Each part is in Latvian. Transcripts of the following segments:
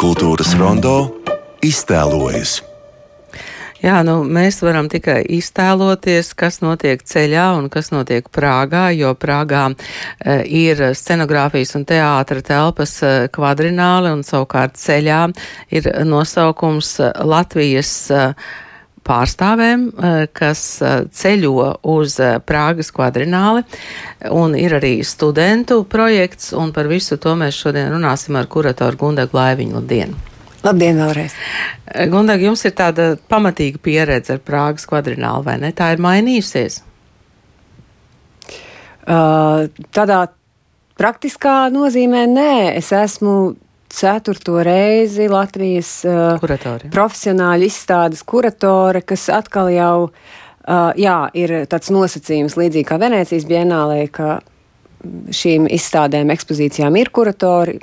Kultūras rondo iztēlojas. Jā, nu, mēs varam tikai iztēloties, kas notiek ceļā un kas notiek Prāgā, jo Prāgā e, ir scenogrāfijas un teātra telpas e, kvadrināli un savukārt ceļā ir nosaukums Latvijas e, pārstāvēm, kas ceļo uz Prāgas kvadrināli, un ir arī studentu projekts, un par visu to mēs šodien runāsim ar kuratoru Gundagu Laiviņu. Labdien! Labdien, vēlreiz! Gundag, jums ir tāda pamatīga pieredze ar Prāgas kvadrinālu, vai ne? Tā ir mainījusies? Uh, tādā praktiskā nozīmē nē. Es esmu ceturto reizi Latvijas uh, Kuratori. profesionāļu izstādes kuratore, kas atkal jau uh, jā, ir tāds nosacījums līdzīgi kā Venecijas bienālē, ka šīm izstādēm, ekspozīcijām ir kuratori,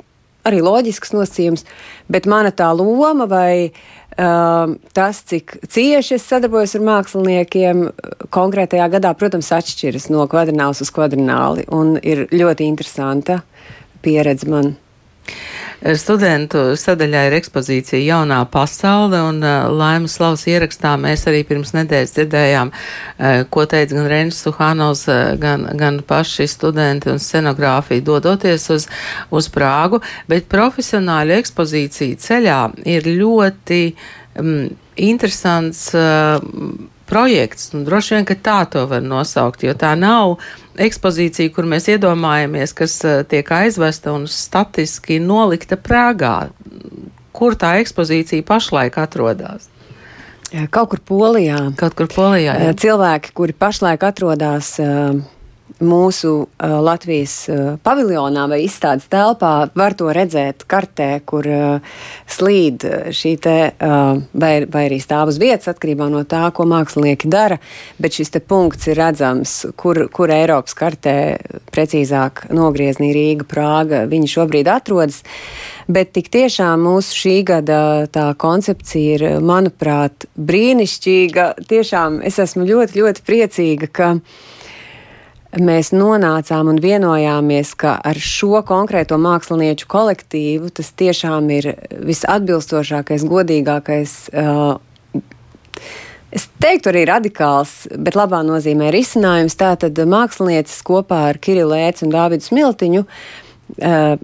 arī loģisks nosacījums, bet mana tā loma vai uh, tas, cik cieši es sadarbojos ar māksliniekiem konkrētajā gadā, protams, atšķiras no kvadrināla uz kvadrināli un ir ļoti interesanta pieredze man. Studentu sadaļā ir ekspozīcija Jaunā pasaule, un uh, Laimas Slavas ierakstā mēs arī pirms nedēļas dzirdējām, uh, ko teica gan Renis Suhanovs, uh, gan, gan paši studenti un scenogrāfija dodoties uz, uz Prāgu, bet profesionāļu ekspozīcija ceļā ir ļoti um, interesants. Uh, projekts. Un droši vien, ka tā to var nosaukt, jo tā nav ekspozīcija, kur mēs iedomājamies, kas eh, tiek aizvesta un statiski nolikta Prāgā. Kur tā ekspozīcija pašlaik atrodas? Kaut kur Polijā. Kaut kur Polijā. Jā. Cilvēki, kuri pašlaik atrodas uh, mūsu uh, Latvijas uh, paviljonā vai izstādes telpā, var to redzēt kartē, kur uh, slīd šī te, uh, vai, vai arī stāv uz vietas, atkarībā no tā, ko mākslinieki dara, bet šis te punkts ir redzams, kur, kur Eiropas kartē, precīzāk nogrieznī Rīga, Prāga, viņi šobrīd atrodas. Bet tik tiešām mūsu šī gada tā koncepcija ir, manuprāt, brīnišķīga. Tiešām es esmu ļoti, ļoti priecīga, ka mēs nonācām un vienojāmies, ka ar šo konkrēto mākslinieku kolektīvu tas tiešām ir visatbilstošākais, godīgākais. Uh, Es teiktu, arī radikāls, bet labā nozīmē risinājums. Tātad mākslinieces kopā ar Kirillu Lēcu un Dāvidu Smiltiņu, uh,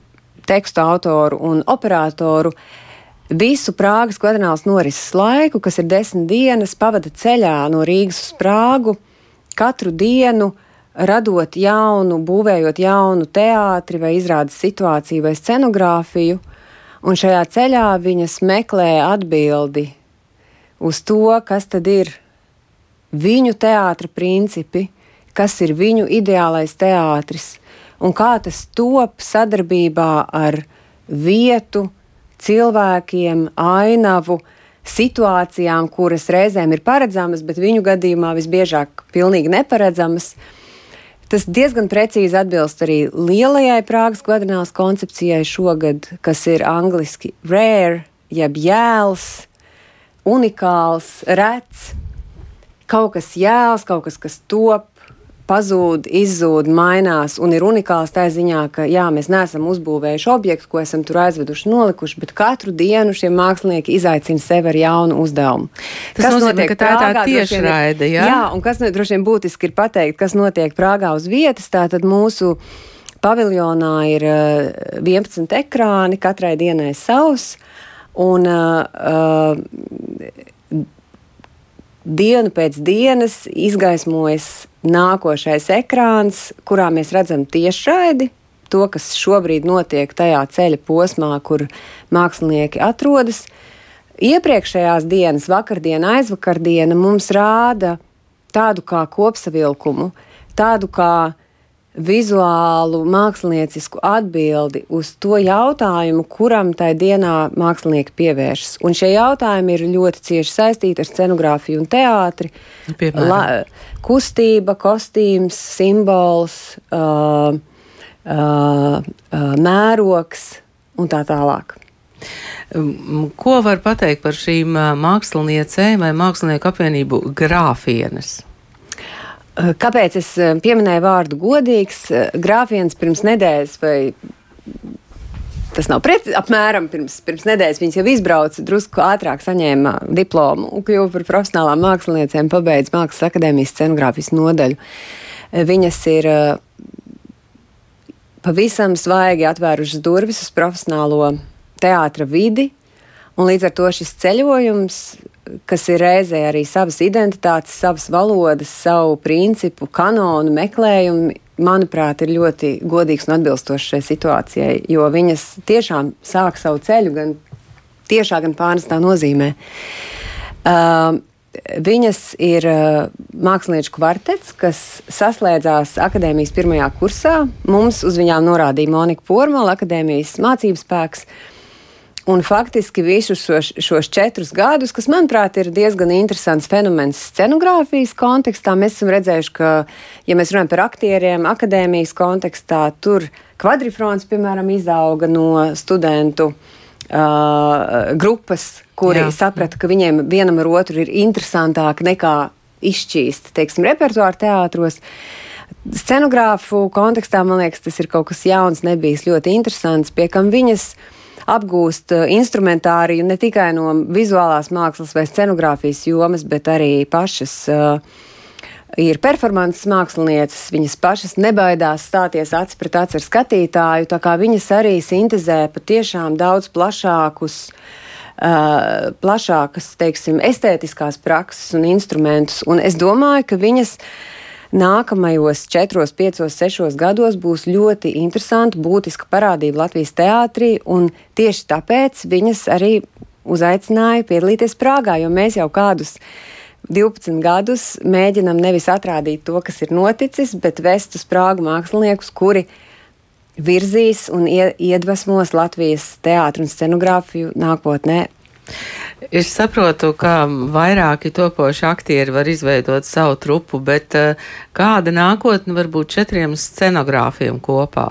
tekstu autoru un operatoru, visu Prāgas kvadrināls norises laiku, kas ir desmit dienas, pavada ceļā no Rīgas uz Prāgu katru dienu uh, radot jaunu, būvējot jaunu teātri vai izrādes situāciju vai scenogrāfiju, un šajā ceļā viņas meklē atbildi uz to, kas tad ir viņu teātra principi, kas ir viņu ideālais teātris, un kā tas top sadarbībā ar vietu, cilvēkiem, ainavu, situācijām, kuras reizēm ir paredzamas, bet viņu gadījumā visbiežāk pilnīgi neparedzamas. Tas diezgan precīzi atbilst arī lielajai Prāgas kvadrinālas koncepcijai šogad, kas ir angliski rare, jeb jēls, unikāls, rets, kaut kas jēls, kaut kas, kas top, pazūd, izzūd, mainās un ir unikāls tā ziņā, ka jā, mēs neesam uzbūvējuši objektu, ko esam tur aizveduši, nolikuši, bet katru dienu šie mākslinieki izaicina sevi ar jaunu uzdevumu. Tas kas nozīmē, notiek ka tā ir tā tiešraide, jā? Jā, un kas droši vien būtiski ir pateikt, kas notiek Prāgā uz vietas, tātad mūsu paviljonā ir 11 eh, ekrāni, katrai dienai savs. Un, uh, dienu pēc dienas izgaismojas nākošais ekrāns, kurā mēs redzam tiešraidi. To, kas šobrīd notiek tajā ceļa posmā, kur mākslinieki atrodas. Iepriekšējās dienas, vakardiena, aizvakardiena mums rāda tādu kā kopsavilkumu, tādu kā vizuālu, māksliniecisku atbildi uz to jautājumu, kuram tajā dienā mākslinieki pievēršas. Un šie jautājumi ir ļoti cieši saistīti ar scenogrāfiju un teātri. La, kustība, kostīms, simbols, uh, uh, uh, mērogs un tā tālāk. Um, ko var pateikt par šīm māksliniecēm vai mākslinieku apvienību grāfienes? Eh, kāpēc es eh, pieminēju vārdu godīgs? Eh, grāfiens pirms nedēļas vai tas nav pret, apmēram pirms, pirms nedēļas. Viņas jau izbrauca, drusku ātrāk saņēma diplomu un kļuva par profesionālām māksliniecēm, pabeidza Mākslas akadēmijas scenogrāfijas nodaļu. Viņas ir pavisam svaigi atvērušas durvis uz profesionālo teātra vidi, un līdz ar to šis ceļojums, kas ir reizē arī savas identitātes, savas valodas, savu principu, kanonu meklējumi, manuprāt, ir ļoti godīgs un atbilstošs šai situācijai, jo viņas tiešām sāk savu ceļu gan tiešā, gan pārnestā nozīmē. Uh, Viņas ir uh, mākslinieču kvartets, kas saslēdzās akadēmijas pirmajā kursā. Mums uz viņām norādīja Monika Pormala, akadēmijas mācības spēks. Un faktiski visus šos, šos četrus gadus, kas, manuprāt, ir diezgan interesants fenomens scenogrāfijas kontekstā, mēs esam redzējuši, ka, ja mēs runājam par aktieriem, akadēmijas kontekstā, tur kvadrifrons, piemēram, izauga no studentu uh, grupas, kuri Jā. saprata, ka viņiem vienam ar otru ir interesantāk nekā izšķīst, teiksim, repertuāru teātros. Scenogrāfu kontekstā man liekas, tas ir kaut kas jauns, nebijis ļoti interesants, pie kam viņas apgūst instrumentāriju ne tikai no vizuālās mākslas vai scenogrāfijas jomas, bet arī pašas uh, ir performances mākslinieces, viņas pašas nebaidās stāties acis pret aci ar skatītāju, tā kā viņas arī sintezē patiešām daudz plašākus. Uh, plašākas, teiksim, estētiskās prakses un instrumentus. Un es domāju, ka viņas nākamajos 4, 5, 6 gados būs ļoti interesanta, būtiska parādība Latvijas teātrī. Tieši tāpēc viņas arī uzaicināja piedalīties Prāgā, jo mēs jau kādus 12 gadus mēģinam nevis atrādīt to, kas ir noticis, bet vest uz Prāgu māksliniekus, kuri virzīs un iedvesmos Latvijas teātru un scenogrāfiju nākotnē. Es saprotu, ka vairāki topoši aktieri var izveidot savu trupu, bet eh, kāda nākotne var būt četriem scenogrāfiem kopā?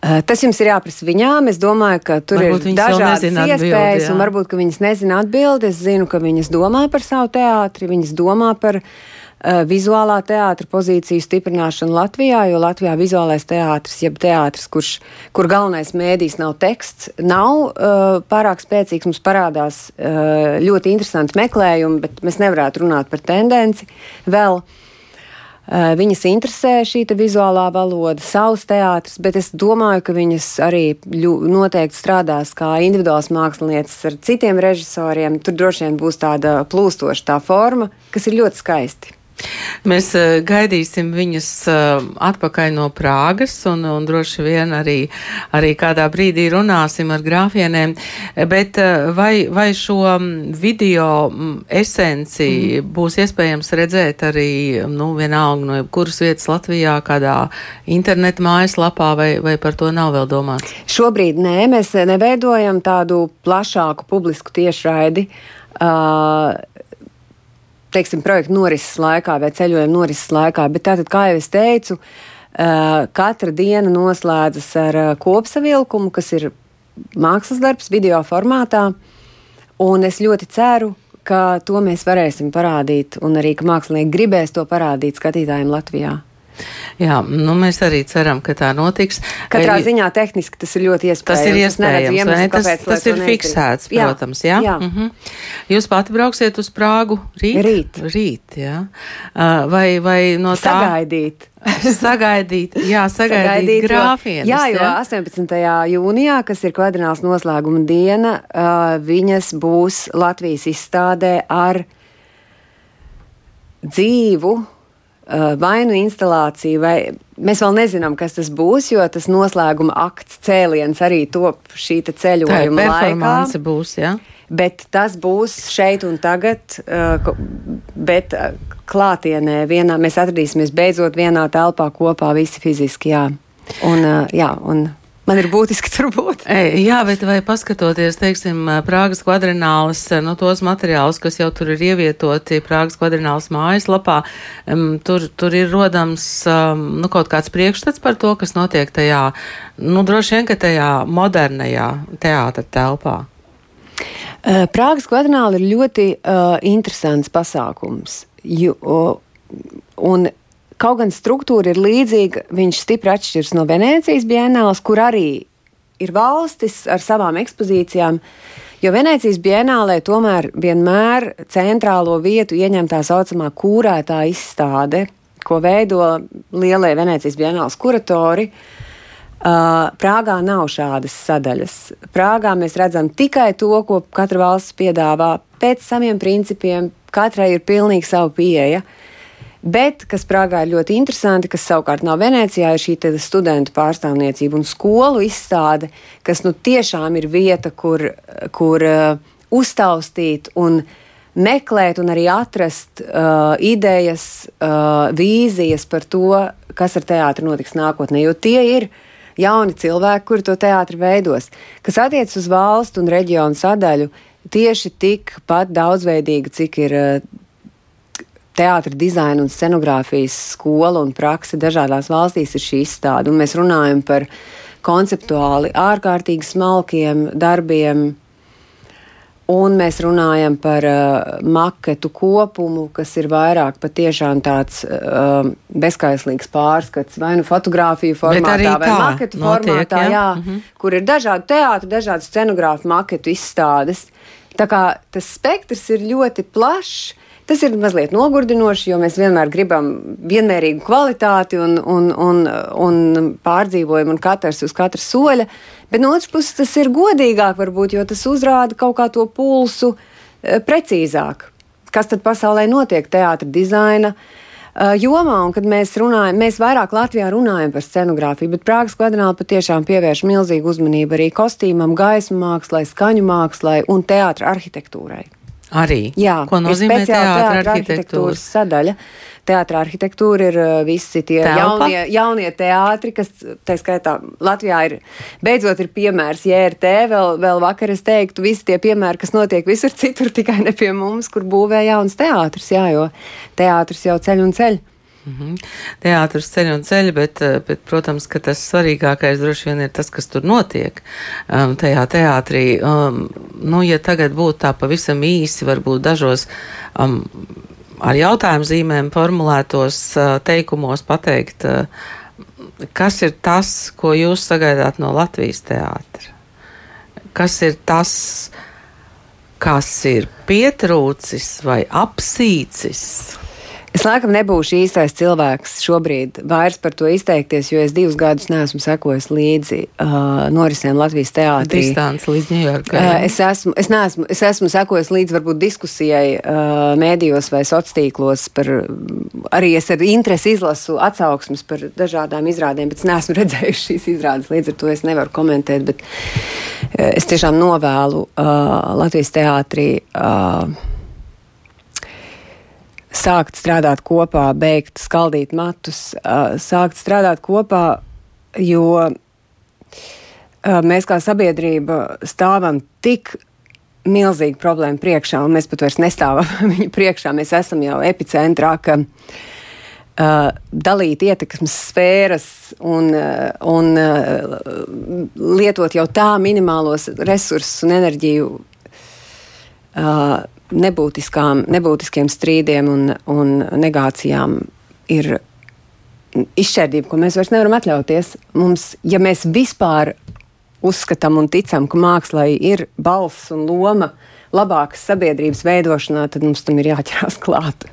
Eh, tas jums ir jāprasa viņām. Es domāju, ka tur varbūt ir dažādas iespējas, atbildi, un varbūt viņas nezina atbildi. Es zinu, ka viņas domā par savu teātri, viņas domā par uh, vizuālā teātra pozīciju stiprināšanu Latvijā, jo Latvijā vizuālais teātris, jeb teātris, kurš, kur galvenais mēdījis nav teksts, nav uh, pārāk spēcīgs. Mums parādās uh, ļoti interesanti meklējumi, bet mēs nevarētu runāt par tendenci vēl. Uh, Eh, viņas interesē šī vizuālā valoda, savs teātris, bet es domāju, ka viņas arī noteikti strādās kā individuāls mākslinieces ar citiem režisoriem. Tur droši vien būs tāda plūstoša tā forma, kas ir ļoti skaisti. Mēs uh, gaidīsim viņus uh, atpakaļ no Prāgas un, un droši vien arī, arī kādā brīdī runāsim ar grāfienēm. Bet uh, vai, vai šo video esenci mm. būs iespējams redzēt arī, nu, vienalga no kuras vietas Latvijā, kādā internetu mājaslapā, vai, vai par to nav vēl domāts? Šobrīd nē, mēs neveidojam tādu plašāku publisku tiešraidi. Uh, teiksim, projekta norises laikā vai ceļojuma norises laikā. Bet tātad, kā jau es teicu, katra diena noslēdzas ar kopsavilkumu, kas ir mākslas darbs video formātā. Un es ļoti ceru, ka to mēs varēsim parādīt, un arī ka mākslinieki gribēs to parādīt skatītājiem Latvijā. Jā, nu mēs arī ceram, ka tā notiks. Katrā e, ziņā tehniski tas ir ļoti iespējams. Tas ir iespējams, iemeslu, ne? Tas, kāpēc, tas ir fiksēts, jā, protams, jā. jā. Mm -hmm. Jūs pati brauksiet uz Prāgu rīt? Rīt. Rīt, jā. Vai, vai no tā? Sagaidīt. sagaidīt, jā, sagaidīt, sagaidīt grāfienus. Jā, jo ja? 18. jūnijā, kas ir kvadrināls noslēguma diena, viņas būs Latvijas izstādē ar dzīvu Uh, vai nu instalācija, vai mēs vēl nezinām, kas tas būs, jo tas noslēguma akts cēliens arī top šī ceļojuma laikā. Būs, ja? Bet tas būs šeit un tagad, uh, bet uh, klātienē vienā mēs atradīsimies beidzot vienā telpā kopā visi fiziski, jā. Un, jā, un man ir būtiski tur būt. E, jā, bet vai paskatoties, teiksim, Prāgas kvadrinālas, nu, tos materiālus, kas jau tur ir ievietoti Prāgas kvadrinālas mājaslapā, um, tur, tur ir rodams, um, nu, kaut kāds priekšstats par to, kas notiek tajā, nu, droši vien, ka tajā modernajā teātra telpā. Prāgas kvadrināla ir ļoti uh, interesants pasākums. Jo, un Kaut gan struktūra ir līdzīga, viņš stipri atšķiras no Venecijas bienāls, kur arī ir valstis ar savām ekspozīcijām. Jo Venecijas bienālē tomēr vienmēr centrālo vietu ieņem tā saucamā kūrētā izstāde, ko veido lielie Venecijas bienāls kuratori. Uh, Prāgā nav šādas sadaļas. Prāgā mēs redzam tikai to, ko katra valsts piedāvā pēc saviem principiem. Katrai ir pilnīgi sava pieeja. Uh, Bet, kas Prāgā ir ļoti interesanti, kas savukārt nav Venecijā, ir šī studentu pārstāvniecība un skolu izstāde, kas nu tiešām ir vieta, kur, kur uh, uztaustīt un meklēt un arī atrast uh, idejas, uh, vīzijas par to, kas ar teātri notiks nākotnē, jo tie ir jauni cilvēki, kuri to teātri veidos. Kas attiecas uz valstu un reģionu sadaļu, tieši tikpat daudzveidīga, cik ir uh, teātris, dizaina un scenogrāfijas skola un praksa dažādās valstīs ir šī izstāde. Mēs runājam par konceptuāli ārkārtīgi smalkiem darbiem. Un mēs runājam par uh, maketu kopumu, kas ir vairāk patiešām tāds uh, bezskaislīgs pārskats, vai nu fotografiju formātā, vai maketu notiek, formātā, jā, jā, mm -hmm. kur ir dažādi teātri, dažādi scenogrāfu maketu izstādes. Tā kā tas spektrs ir ļoti plašs, Tas ir mazliet nogurdinoši, jo mēs vienmēr gribam vienmērīgu kvalitāti un, un, un, un pārdzīvojumu un katrs uz katra soļa. Bet no otras puses tas ir godīgāk, varbūt, jo tas uzrāda kaut kā to pulsu eh, precīzāk. Kas tad pasaulē notiek teātra dizaina? Uh, jomā, un kad mēs runājam, mēs vairāk Latvijā runājam par scenogrāfiju, bet Prāgas kvadrānā patiešām pievērš milzīgu uzmanību arī kostīmam, gaismu mākslai, skaņu mākslai un teātra arhitektūrai. Arī. Jā, ko nozīmē teātris arhitektūras sadaļa. Teātris arhitektūra ir visi tie Telpa. jaunie, jaunie teātri, kas, tā skaitā, Latvijā ir beidzot ir piemērs JRT. Vēl, vēl vakar es teiktu, visi tie piemēri, kas notiek visur citur, tikai ne pie mums, kur būvē jauns teātris, jā, jo teātris jau ceļ un ceļ. Mm -hmm. Teātris ceļ un ceļ, bet, eh, bet, protams, ka tas svarīgākais droši vien ir tas, kas tur notiek um, tajā teātrī. Um, nu, ja tagad būtu tā pavisam īsi, varbūt dažos um, ar jautājumu zīmēm formulētos uh, teikumos pateikt, uh, kas ir tas, ko jūs sagaidāt no Latvijas teātra? Kas ir tas, kas ir pietrūcis vai apsīcis? Es laikam nebūšu īstais cilvēks šobrīd vairs par to izteikties, jo es divus gadus neesmu sekojis līdzi uh, norisēm Latvijas teātrī. Distants līdz Ņujorkai. Uh, es, esmu, es, neesmu, es esmu sekojis līdz varbūt diskusijai uh, mēdījos vai sociālos tīklos par, arī es ar interesi izlasu atsauksmes par dažādām izrādēm, bet es neesmu redzējis šīs izrādes, līdz ar to es nevaru komentēt, bet uh, es tiešām novēlu uh, Latvijas teātrī. Uh, sākt strādāt kopā, beigt skaldīt matus, sākt strādāt kopā, jo mēs kā sabiedrība stāvam tik milzīgu problēmu priekšā, un mēs pat vairs nestāvam viņu priekšā. Mēs esam jau epicentrā, ka uh, dalīt ietekmes sfēras un, uh, un uh, lietot jau tā minimālos resursus un enerģiju. Uh, nebūtiskiem strīdiem un, un negācijām ir izšķērdība, ko mēs vairs nevaram atļauties. Mums, ja mēs vispār uzskatām un ticam, ka mākslai ir balss un loma labākas sabiedrības veidošanā, tad mums tam ir jāķerās klāt.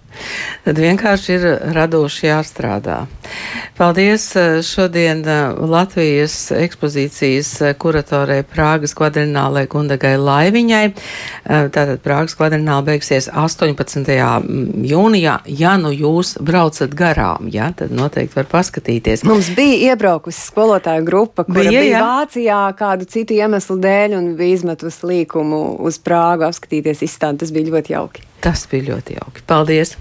Tad vienkārši ir radoši jāstrādā. Paldies eh, šodien eh, Latvijas ekspozīcijas eh, kuratorei Prāgas kvadrinālē Gundagai Laiviņai. Tātad Prāgas kvadrināla beigsies 18. Mm, jūnijā. Ja nu jūs braucat garām, ja, tad noteikti var paskatīties. Mums bija iebraukusi skolotāju grupa, kura bija, bija Vācijā kādu citu iemeslu dēļ un bija izmetus līkumu uz Prāgu apskatīties izstādi. Tas bija ļoti jauki. Tas bija ļoti jauki. Paldies!